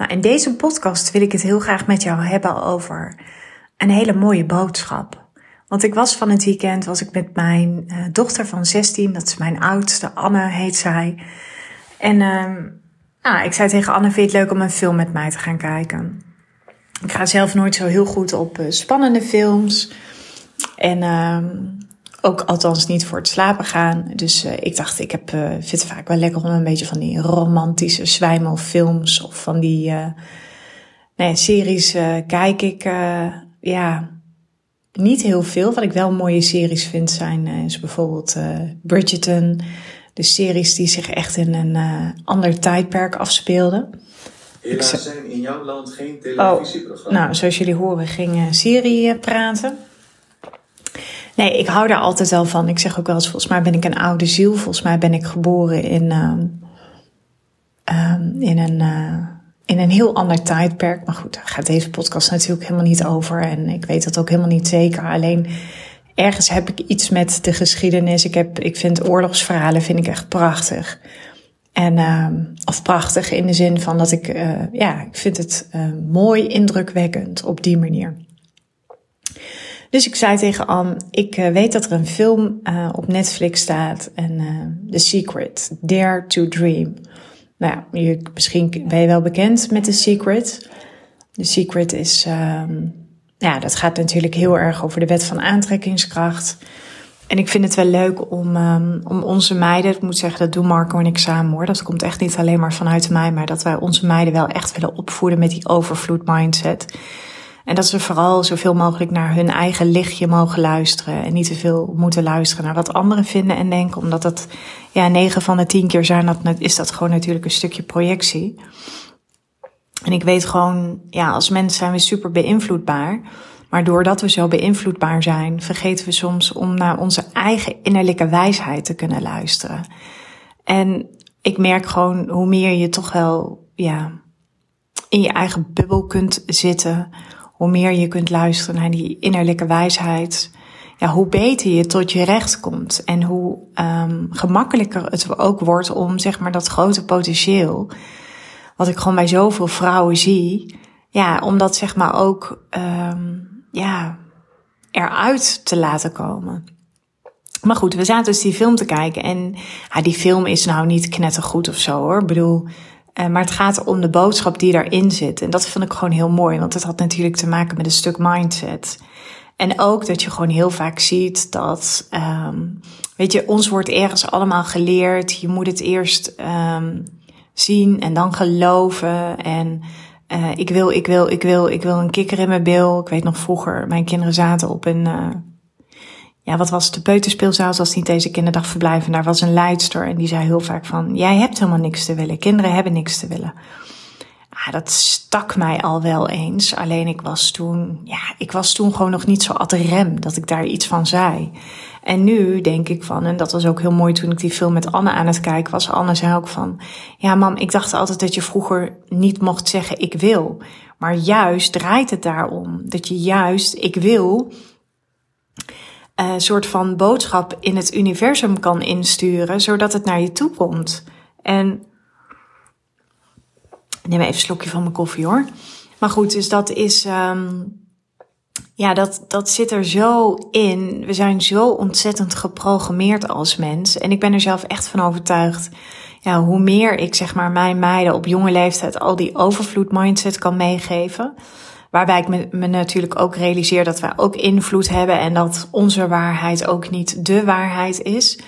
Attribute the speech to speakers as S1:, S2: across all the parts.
S1: Nou, in deze podcast wil ik het heel graag met jou hebben over een hele mooie boodschap. Want ik was van het weekend, was ik met mijn uh, dochter van 16, dat is mijn oudste, Anne heet zij. En uh, nou, ik zei tegen Anne, vind je het leuk om een film met mij te gaan kijken? Ik ga zelf nooit zo heel goed op uh, spannende films. En uh, ook althans niet voor het slapen gaan. Dus uh, ik dacht, ik heb, uh, vind het vaak wel lekker om een beetje van die romantische zwijmelfilms of van die uh, nee, series kijk ik ja, niet heel veel. Wat ik wel mooie series vind zijn is bijvoorbeeld Bridgerton. De series die zich echt in een ander tijdperk afspeelden.
S2: Helaas zijn in jouw land geen televisieprogramma's.
S1: Oh, nou, zoals jullie horen ging Siri praten. Nee, ik hou daar altijd wel van. Ik zeg ook wel eens, volgens mij ben ik een oude ziel. Volgens mij ben ik geboren in, uh, um, in, een, uh, in een heel ander tijdperk. Maar goed, daar gaat deze podcast natuurlijk helemaal niet over. En ik weet dat ook helemaal niet zeker. Alleen ergens heb ik iets met de geschiedenis. Ik, heb, ik vind oorlogsverhalen vind ik echt prachtig. En, uh, of prachtig in de zin van dat ik, uh, ja, ik vind het uh, mooi, indrukwekkend op die manier. Dus ik zei tegen Anne, ik uh, weet dat er een film uh, op Netflix staat. En uh, The Secret, Dare to Dream. Nou ja, je, misschien ben je wel bekend met The Secret. The Secret is, um, ja, dat gaat natuurlijk heel erg over de wet van aantrekkingskracht. En ik vind het wel leuk om, um, om onze meiden, ik moet zeggen, dat doen Marco en ik samen hoor. Dat komt echt niet alleen maar vanuit mij, maar dat wij onze meiden wel echt willen opvoeden met die overvloed mindset. En dat ze vooral zoveel mogelijk naar hun eigen lichtje mogen luisteren. En niet te veel moeten luisteren naar wat anderen vinden en denken. Omdat dat, ja, negen van de tien keer zijn dat, is dat gewoon natuurlijk een stukje projectie. En ik weet gewoon, ja, als mensen zijn we super beïnvloedbaar. Maar doordat we zo beïnvloedbaar zijn, vergeten we soms om naar onze eigen innerlijke wijsheid te kunnen luisteren. En ik merk gewoon hoe meer je toch wel, ja, in je eigen bubbel kunt zitten hoe meer je kunt luisteren naar die innerlijke wijsheid, ja, hoe beter je tot je recht komt. En hoe um, gemakkelijker het ook wordt om zeg maar dat grote potentieel, wat ik gewoon bij zoveel vrouwen zie, ja, om dat zeg maar ook um, ja, eruit te laten komen. Maar goed, we zaten dus die film te kijken en ja, die film is nou niet knettergoed of zo hoor. Ik bedoel, maar het gaat om de boodschap die daarin zit. En dat vind ik gewoon heel mooi, want het had natuurlijk te maken met een stuk mindset. En ook dat je gewoon heel vaak ziet dat, um, weet je, ons wordt ergens allemaal geleerd. Je moet het eerst um, zien en dan geloven. En uh, ik wil, ik wil, ik wil, ik wil een kikker in mijn bil. Ik weet nog vroeger, mijn kinderen zaten op een, uh, ja, wat was het, de peuterspeelzaal, zoals niet deze kinderdagverblijf. En daar was een leidster en die zei heel vaak van, jij hebt helemaal niks te willen. Kinderen hebben niks te willen. Ah, dat stak mij al wel eens. Alleen ik was toen, ja, ik was toen gewoon nog niet zo ad rem dat ik daar iets van zei. En nu denk ik van, en dat was ook heel mooi toen ik die film met Anne aan het kijken was. Anne zei ook van, ja mam, ik dacht altijd dat je vroeger niet mocht zeggen ik wil. Maar juist draait het daarom. Dat je juist ik wil uh, soort van boodschap in het universum kan insturen, zodat het naar je toe komt. En neem even een slokje van mijn koffie hoor. Maar goed, dus dat is, um, ja, dat, dat zit er zo in. We zijn zo ontzettend geprogrammeerd als mens. En ik ben er zelf echt van overtuigd. Ja, hoe meer ik zeg maar mijn meiden op jonge leeftijd al die overvloed mindset kan meegeven Waarbij ik me, natuurlijk ook realiseer dat wij ook invloed hebben en dat onze waarheid ook niet de waarheid is.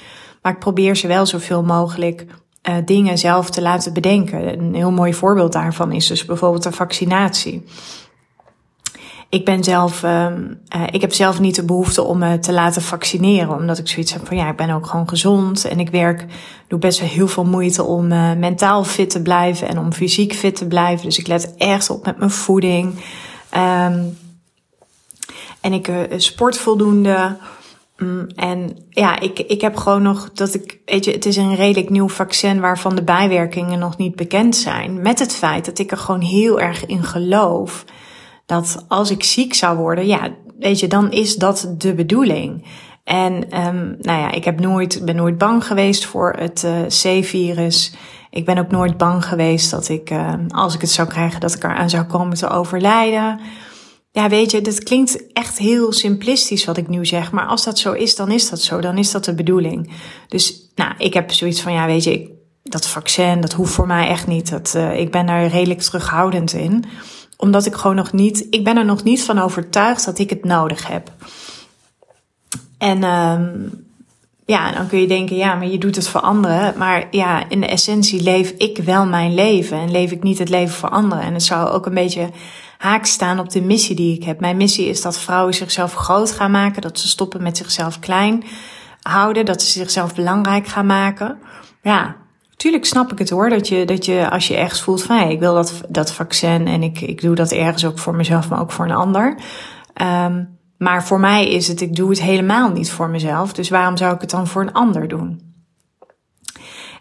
S1: Maar ik probeer ze wel zoveel mogelijk uh, dingen zelf te laten bedenken. Een heel mooi voorbeeld daarvan is dus bijvoorbeeld de vaccinatie. Ik ben zelf, uh, uh, ik heb zelf niet de behoefte om me te laten vaccineren, omdat ik zoiets heb van ja, ik ben ook gewoon gezond en ik werk, doe best wel heel veel moeite om uh, mentaal fit te blijven en om fysiek fit te blijven. Dus ik let echt op met mijn voeding. Um, en ik uh, sport voldoende. Um, en ja, ik, ik heb gewoon nog dat ik, weet je, het is een redelijk nieuw vaccin waarvan de bijwerkingen nog niet bekend zijn. Met het feit dat ik er gewoon heel erg in geloof dat als ik ziek zou worden, ja, weet je, dan is dat de bedoeling. En um, nou ja, ik heb nooit, ben nooit bang geweest voor het C-virus. Ik ben ook nooit bang geweest dat ik, uh, als ik het zou krijgen, dat ik eraan zou komen te overlijden. Ja, weet je, dat klinkt echt heel simplistisch wat ik nu zeg. Maar als dat zo is, dan is dat zo. Dan is dat de bedoeling. Dus, nou, ik heb zoiets van, ja, weet je, ik, dat vaccin, dat hoeft voor mij echt niet. Dat, uh, ik ben daar redelijk terughoudend in. Omdat ik gewoon nog niet, ik ben er nog niet van overtuigd dat ik het nodig heb. En um, ja, dan kun je denken, ja, maar je doet het voor anderen. Maar ja, in de essentie leef ik wel mijn leven en leef ik niet het leven voor anderen. En het zou ook een beetje haak staan op de missie die ik heb. Mijn missie is dat vrouwen zichzelf groot gaan maken, dat ze stoppen met zichzelf klein houden, dat ze zichzelf belangrijk gaan maken. Ja, tuurlijk snap ik het hoor, dat je, dat je als je ergens voelt van, ik wil dat, dat vaccin en ik, ik doe dat ergens ook voor mezelf, maar ook voor een ander. Um, maar voor mij is het, ik doe het helemaal niet voor mezelf. Dus waarom zou ik het dan voor een ander doen?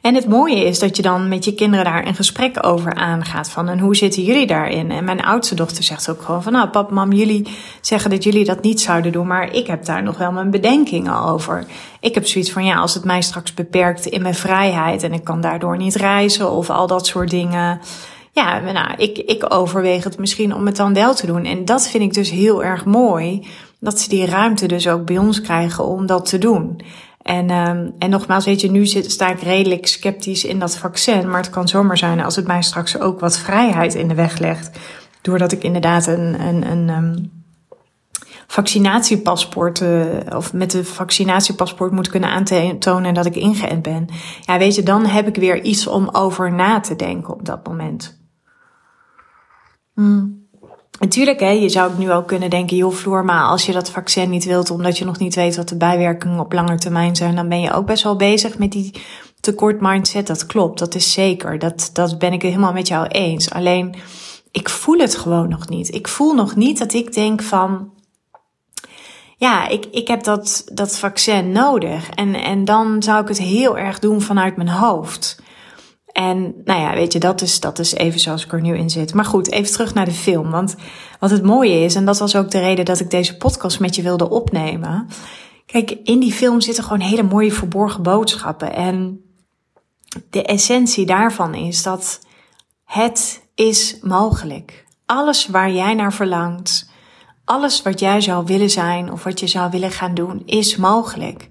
S1: En het mooie is dat je dan met je kinderen daar een gesprek over aangaat. Van en hoe zitten jullie daarin? En mijn oudste dochter zegt ook gewoon van nou pap, mam, jullie zeggen dat jullie dat niet zouden doen. Maar ik heb daar nog wel mijn bedenkingen over. Ik heb zoiets van ja, als het mij straks beperkt in mijn vrijheid. En ik kan daardoor niet reizen of al dat soort dingen. Ja, nou, ik, ik overweeg het misschien om het dan wel te doen. En dat vind ik dus heel erg mooi dat ze die ruimte dus ook bij ons krijgen om dat te doen. En, um, en nogmaals, weet je, nu zit, sta ik redelijk sceptisch in dat vaccin. Maar het kan zomaar zijn als het mij straks ook wat vrijheid in de weg legt. Doordat ik inderdaad een, een, een um, vaccinatiepaspoort, uh, of met de vaccinatiepaspoort moet kunnen aantonen dat ik ingeënt ben. Ja, weet je, dan heb ik weer iets om over na te denken op dat moment. Hmm. Natuurlijk, hè, je zou nu ook kunnen denken, joh Floor, maar als je dat vaccin niet wilt omdat je nog niet weet wat de bijwerkingen op lange termijn zijn, dan ben je ook best wel bezig met die tekort mindset. Dat klopt, dat is zeker. Dat, dat ben ik helemaal met jou eens. Alleen, ik voel het gewoon nog niet. Ik voel nog niet dat ik denk van, ja, ik, ik heb dat, dat vaccin nodig. En, en dan zou ik het heel erg doen vanuit mijn hoofd. En nou ja, weet je, dat is, dat is even zoals ik er nu in zit. Maar goed, even terug naar de film. Want wat het mooie is, en dat was ook de reden dat ik deze podcast met je wilde opnemen. Kijk, in die film zitten gewoon hele mooie verborgen boodschappen. En de essentie daarvan is dat het is mogelijk. Alles waar jij naar verlangt, alles wat jij zou willen zijn of wat je zou willen gaan doen, is mogelijk.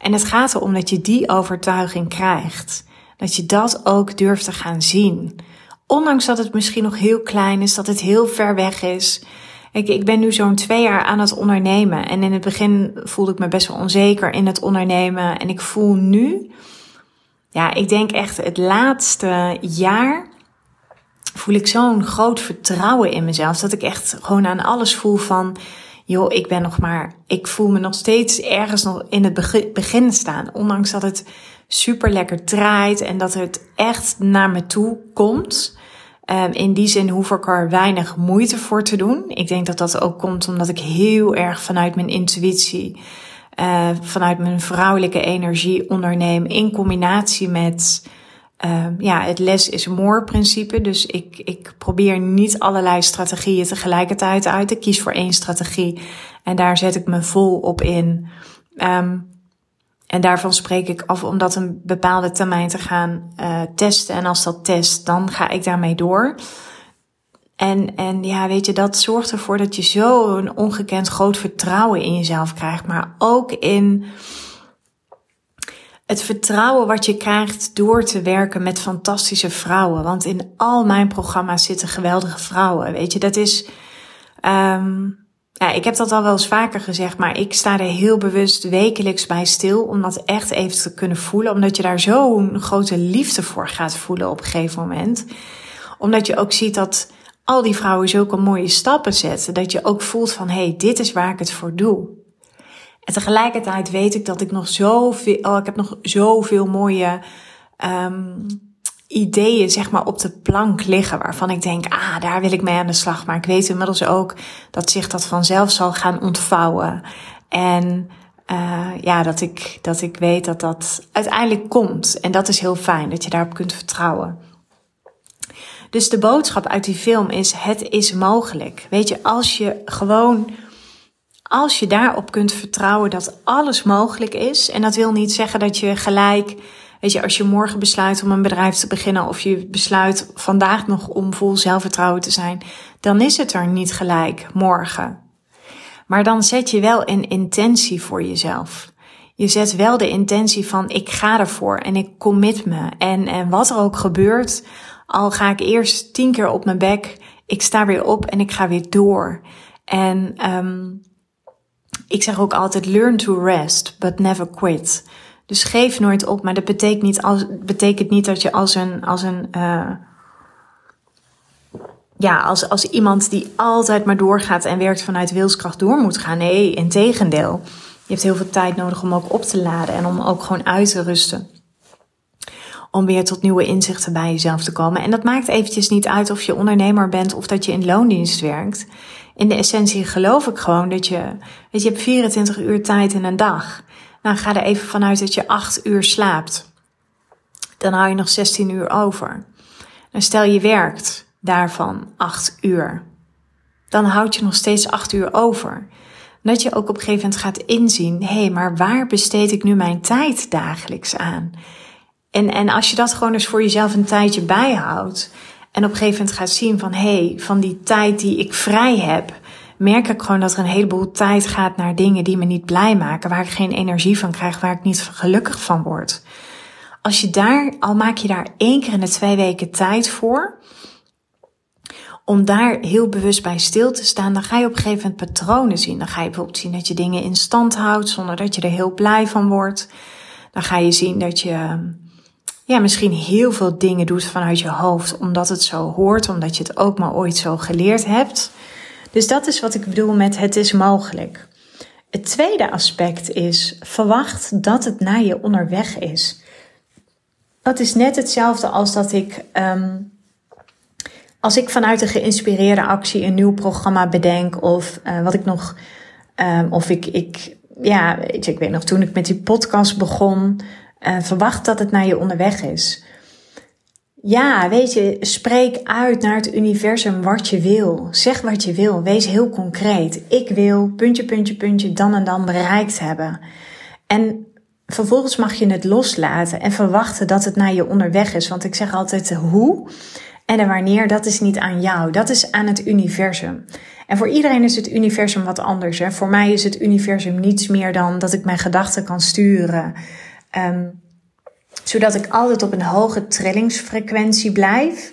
S1: En het gaat erom dat je die overtuiging krijgt. Dat je dat ook durft te gaan zien. Ondanks dat het misschien nog heel klein is, dat het heel ver weg is. Ik, ik ben nu zo'n twee jaar aan het ondernemen. En in het begin voelde ik me best wel onzeker in het ondernemen. En ik voel nu, ja, ik denk echt het laatste jaar voel ik zo'n groot vertrouwen in mezelf. Dat ik echt gewoon aan alles voel van, joh, ik ben nog maar, ik voel me nog steeds ergens nog in het begin staan. Ondanks dat het super lekker draait en dat het echt naar me toe komt. Um, in die zin hoef ik er weinig moeite voor te doen. Ik denk dat dat ook komt omdat ik heel erg vanuit mijn intuïtie, uh, vanuit mijn vrouwelijke energie onderneem in combinatie met um, ja, het less is more principe. Dus ik, ik probeer niet allerlei strategieën tegelijkertijd uit. Ik kies voor één strategie en daar zet ik me vol op in. Um, en daarvan spreek ik af om dat een bepaalde termijn te gaan uh, testen. En als dat test, dan ga ik daarmee door. En, en ja, weet je, dat zorgt ervoor dat je zo een ongekend groot vertrouwen in jezelf krijgt. Maar ook in het vertrouwen wat je krijgt door te werken met fantastische vrouwen. Want in al mijn programma's zitten geweldige vrouwen. Weet je, dat is. Um, ja, ik heb dat al wel eens vaker gezegd, maar ik sta er heel bewust wekelijks bij stil om dat echt even te kunnen voelen. Omdat je daar zo'n grote liefde voor gaat voelen op een gegeven moment. Omdat je ook ziet dat al die vrouwen zulke mooie stappen zetten. Dat je ook voelt van, hé, hey, dit is waar ik het voor doe. En tegelijkertijd weet ik dat ik nog zoveel, oh, ik heb nog zoveel mooie um, ideeën zeg maar op de plank liggen waarvan ik denk, ah, daar wil ik mee aan de slag. Maar ik weet inmiddels ook dat zich dat vanzelf zal gaan ontvouwen. En uh, ja, dat ik, dat ik weet dat dat uiteindelijk komt. En dat is heel fijn, dat je daarop kunt vertrouwen. Dus de boodschap uit die film is: het is mogelijk. Weet je, als je gewoon, als je daarop kunt vertrouwen dat alles mogelijk is. En dat wil niet zeggen dat je gelijk, weet je, als je morgen besluit om een bedrijf te beginnen of je besluit vandaag nog om vol zelfvertrouwen te zijn, dan is het er niet gelijk morgen. Maar dan zet je wel een intentie voor jezelf. Je zet wel de intentie van ik ga ervoor en ik commit me. En, en wat er ook gebeurt, al ga ik eerst tien keer op mijn bek, ik sta weer op en ik ga weer door. En um, ik zeg ook altijd learn to rest, but never quit. Dus geef nooit op, maar dat betekent niet, als, betekent niet dat je als een, als een uh, ja, als, als iemand die altijd maar doorgaat en werkt vanuit wilskracht door moet gaan. Nee, in tegendeel. Je hebt heel veel tijd nodig om ook op te laden en om ook gewoon uit te rusten. Om weer tot nieuwe inzichten bij jezelf te komen. En dat maakt eventjes niet uit of je ondernemer bent of dat je in loondienst werkt. In de essentie geloof ik gewoon dat je, weet je, je hebt 24 uur tijd in een dag. Nou, ga er even vanuit dat je 8 uur slaapt. Dan hou je nog 16 uur over. Dan stel je werkt daarvan acht uur. Dan houd je nog steeds acht uur over. Dat je ook op een gegeven moment gaat inzien, hé, hey, maar waar besteed ik nu mijn tijd dagelijks aan? En, en als je dat gewoon eens voor jezelf een tijdje bijhoudt en op een gegeven moment gaat zien van, hé, hey, van die tijd die ik vrij heb, merk ik gewoon dat er een heleboel tijd gaat naar dingen die me niet blij maken, waar ik geen energie van krijg, waar ik niet gelukkig van word. Als je daar, al maak je daar één keer in de twee weken tijd voor, om daar heel bewust bij stil te staan, dan ga je op een gegeven moment patronen zien. Dan ga je bijvoorbeeld zien dat je dingen in stand houdt zonder dat je er heel blij van wordt. Dan ga je zien dat je ja, misschien heel veel dingen doet vanuit je hoofd, omdat het zo hoort, omdat je het ook maar ooit zo geleerd hebt. Dus dat is wat ik bedoel met het is mogelijk. Het tweede aspect is verwacht dat het naar je onderweg is. Dat is net hetzelfde als dat ik um, als ik vanuit een geïnspireerde actie een nieuw programma bedenk of uh, wat ik nog, um, of ik, ik, ja, ik weet nog toen ik met die podcast begon, uh, verwacht dat het naar je onderweg is. Ja, weet je, spreek uit naar het universum wat je wil. Zeg wat je wil. Wees heel concreet. Ik wil puntje, puntje, puntje, dan en dan bereikt hebben. En vervolgens mag je het loslaten en verwachten dat het naar je onderweg is. Want ik zeg altijd hoe en de wanneer, dat is niet aan jou, dat is aan het universum. En voor iedereen is het universum wat anders. Hè? Voor mij is het universum niets meer dan dat ik mijn gedachten kan sturen. Um, zodat ik altijd op een hoge trillingsfrequentie blijf.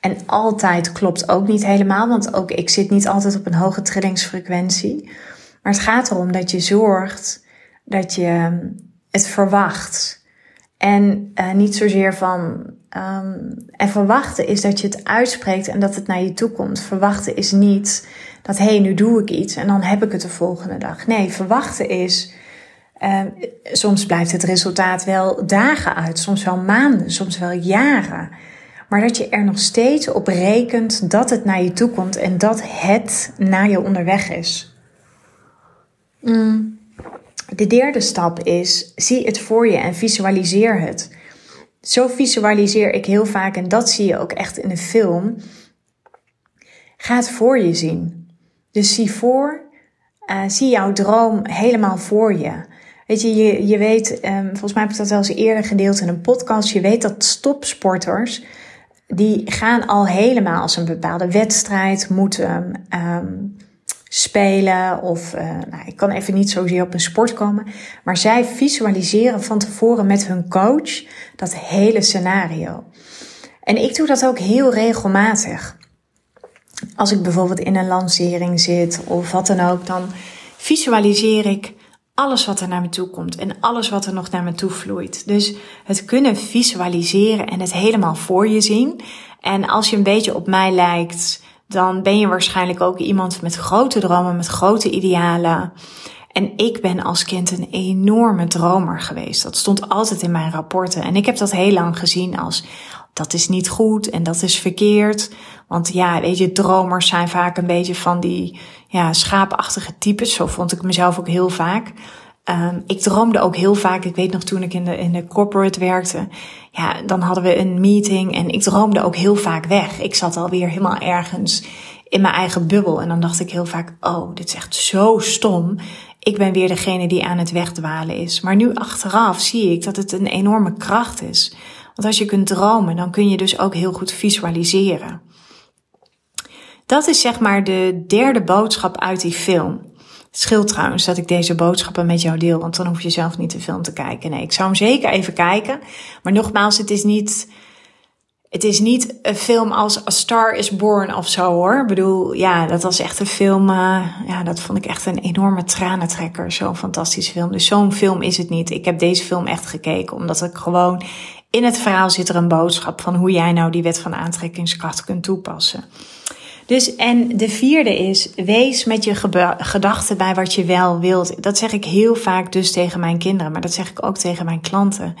S1: En altijd klopt ook niet helemaal, want ook ik zit niet altijd op een hoge trillingsfrequentie. Maar het gaat erom dat je zorgt dat je het verwacht. En uh, niet zozeer van Um, en verwachten is dat je het uitspreekt en dat het naar je toe komt. Verwachten is niet dat hé, hey, nu doe ik iets en dan heb ik het de volgende dag. Nee, verwachten is. Um, soms blijft het resultaat wel dagen uit, soms wel maanden, soms wel jaren. Maar dat je er nog steeds op rekent dat het naar je toe komt en dat het naar je onderweg is. Mm. De derde stap is: zie het voor je en visualiseer het zo visualiseer ik heel vaak, en dat zie je ook echt in de film. Ga het voor je zien. Dus zie voor, uh, zie jouw droom helemaal voor je. Weet je, je, weet, um, volgens mij heb ik dat wel eens eerder gedeeld in een podcast. Je weet dat stopsporters, die gaan al helemaal als een bepaalde wedstrijd moeten um, spelen of uh, nou, ik kan even niet zozeer op een sport komen, maar zij visualiseren van tevoren met hun coach dat hele scenario. En ik doe dat ook heel regelmatig. Als ik bijvoorbeeld in een lancering zit of wat dan ook, dan visualiseer ik alles wat er naar me toe komt en alles wat er nog naar me toe vloeit. Dus het kunnen visualiseren en het helemaal voor je zien. En als je een beetje op mij lijkt, dan ben je waarschijnlijk ook iemand met grote dromen, met grote idealen. En ik ben als kind een enorme dromer geweest. Dat stond altijd in mijn rapporten. En ik heb dat heel lang gezien als dat is niet goed en dat is verkeerd. Want ja, weet je, dromers zijn vaak een beetje van die ja, schaapachtige types. Zo vond ik mezelf ook heel vaak. Um, ik droomde ook heel vaak. Ik weet nog toen ik in de, in de corporate werkte. Ja, dan hadden we een meeting en ik droomde ook heel vaak weg. Ik zat alweer helemaal ergens in mijn eigen bubbel. En dan dacht ik heel vaak, oh, dit is echt zo stom. Ik ben weer degene die aan het wegdwalen is. Maar nu achteraf zie ik dat het een enorme kracht is. Want als je kunt dromen, dan kun je dus ook heel goed visualiseren. Dat is zeg maar de derde boodschap uit die film. Het scheelt trouwens dat ik deze boodschappen met jou deel, want dan hoef je zelf niet de film te kijken. Nee, ik zou hem zeker even kijken. Maar nogmaals, het is niet, het is niet een film als A Star is Born of zo hoor. Ik bedoel, ja, dat was echt een film, uh, ja, dat vond ik echt een enorme tranentrekker. Zo'n fantastische film. Dus zo'n film is het niet. Ik heb deze film echt gekeken, omdat ik gewoon in het verhaal zit er een boodschap van hoe jij nou die wet van aantrekkingskracht kunt toepassen. Dus en de vierde is, wees met je gedachten bij wat je wel wilt. Dat zeg ik heel vaak dus tegen mijn kinderen, maar dat zeg ik ook tegen mijn klanten.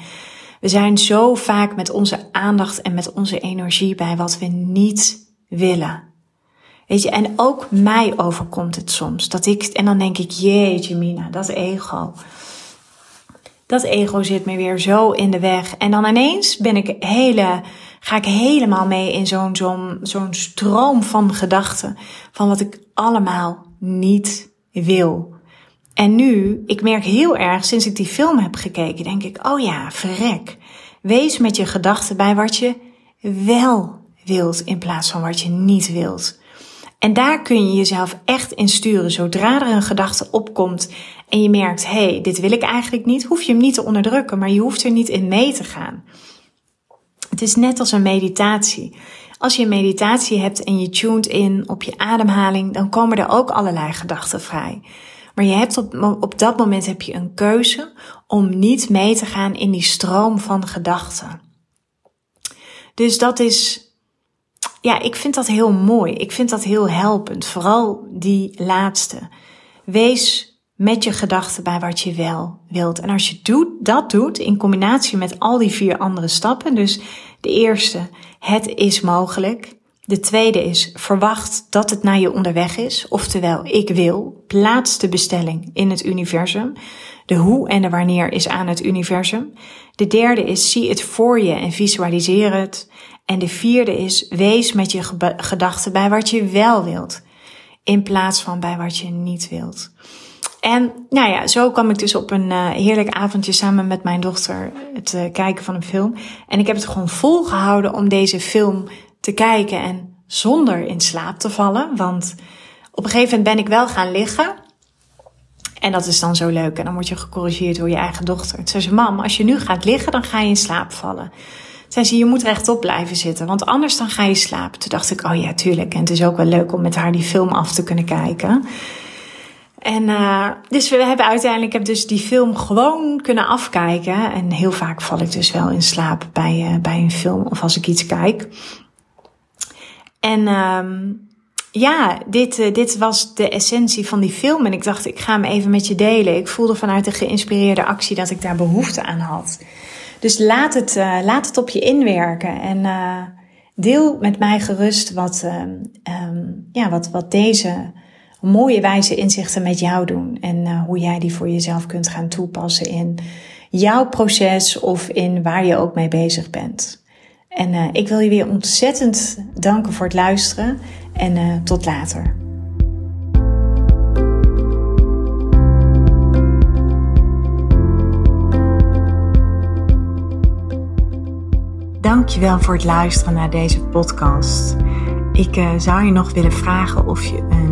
S1: We zijn zo vaak met onze aandacht en met onze energie bij wat we niet willen. Weet je, en ook mij overkomt het soms. Dat ik, en dan denk ik, jeetje mina, dat ego. Dat ego zit me weer zo in de weg. En dan ineens ben ik hele ga ik helemaal mee in zo'n zo'n zo'n stroom van gedachten. Van wat ik allemaal niet wil. En nu, ik merk heel erg, sinds ik die film heb gekeken, denk ik, oh ja, verrek. Wees met je gedachten bij wat je wel wilt in plaats van wat je niet wilt. En daar kun je jezelf echt in sturen. Zodra er een gedachte opkomt en je merkt, hé, hey, dit wil ik eigenlijk niet, hoef je hem niet te onderdrukken, maar je hoeft er niet in mee te gaan. Het is net als een meditatie. Als je een meditatie hebt en je tuned in op je ademhaling, dan komen er ook allerlei gedachten vrij. Maar je hebt op, op dat moment heb je een keuze om niet mee te gaan in die stroom van gedachten. Dus dat is, ja, ik vind dat heel mooi. Ik vind dat heel helpend. Vooral die laatste. Wees met je gedachten bij wat je wel wilt. En als je doet, dat doet in combinatie met al die vier andere stappen. Dus de eerste, het is mogelijk. De tweede is, verwacht dat het naar je onderweg is. Oftewel, ik wil. Plaats de bestelling in het universum. De hoe en de wanneer is aan het universum. De derde is, zie het voor je en visualiseer het. En de vierde is, wees met je gedachten bij wat je wel wilt. In plaats van bij wat je niet wilt. En nou ja, zo kwam ik dus op een uh, heerlijk avondje samen met mijn dochter het uh, kijken van een film. En ik heb het gewoon volgehouden om deze film te kijken en zonder in slaap te vallen. Want op een gegeven moment ben ik wel gaan liggen. En dat is dan zo leuk. En dan word je gecorrigeerd door je eigen dochter. Toen zei ze, mam, als je nu gaat liggen, dan ga je in slaap vallen. Toen zei ze, je moet rechtop blijven zitten, want anders dan ga je slapen. Toen dacht ik, oh ja, tuurlijk. En het is ook wel leuk om met haar die film af te kunnen kijken. En uh, dus we hebben uiteindelijk heb dus die film gewoon kunnen afkijken. En heel vaak val ik dus wel in slaap bij, uh, bij een film of als ik iets kijk. En um, ja, dit, uh, dit was de essentie van die film. En ik dacht, ik ga hem even met je delen. Ik voelde vanuit de geïnspireerde actie dat ik daar behoefte aan had. Dus laat het, laat het op je inwerken. En deel met mij gerust wat, um, ja, wat, wat deze mooie wijze inzichten met jou doen. En uh, hoe jij die voor jezelf kunt gaan toepassen in jouw proces of in waar je ook mee bezig bent. En uh, ik wil je weer ontzettend danken voor het luisteren en uh, tot later. Dankjewel voor het luisteren naar deze podcast. Ik zou je nog willen vragen of je een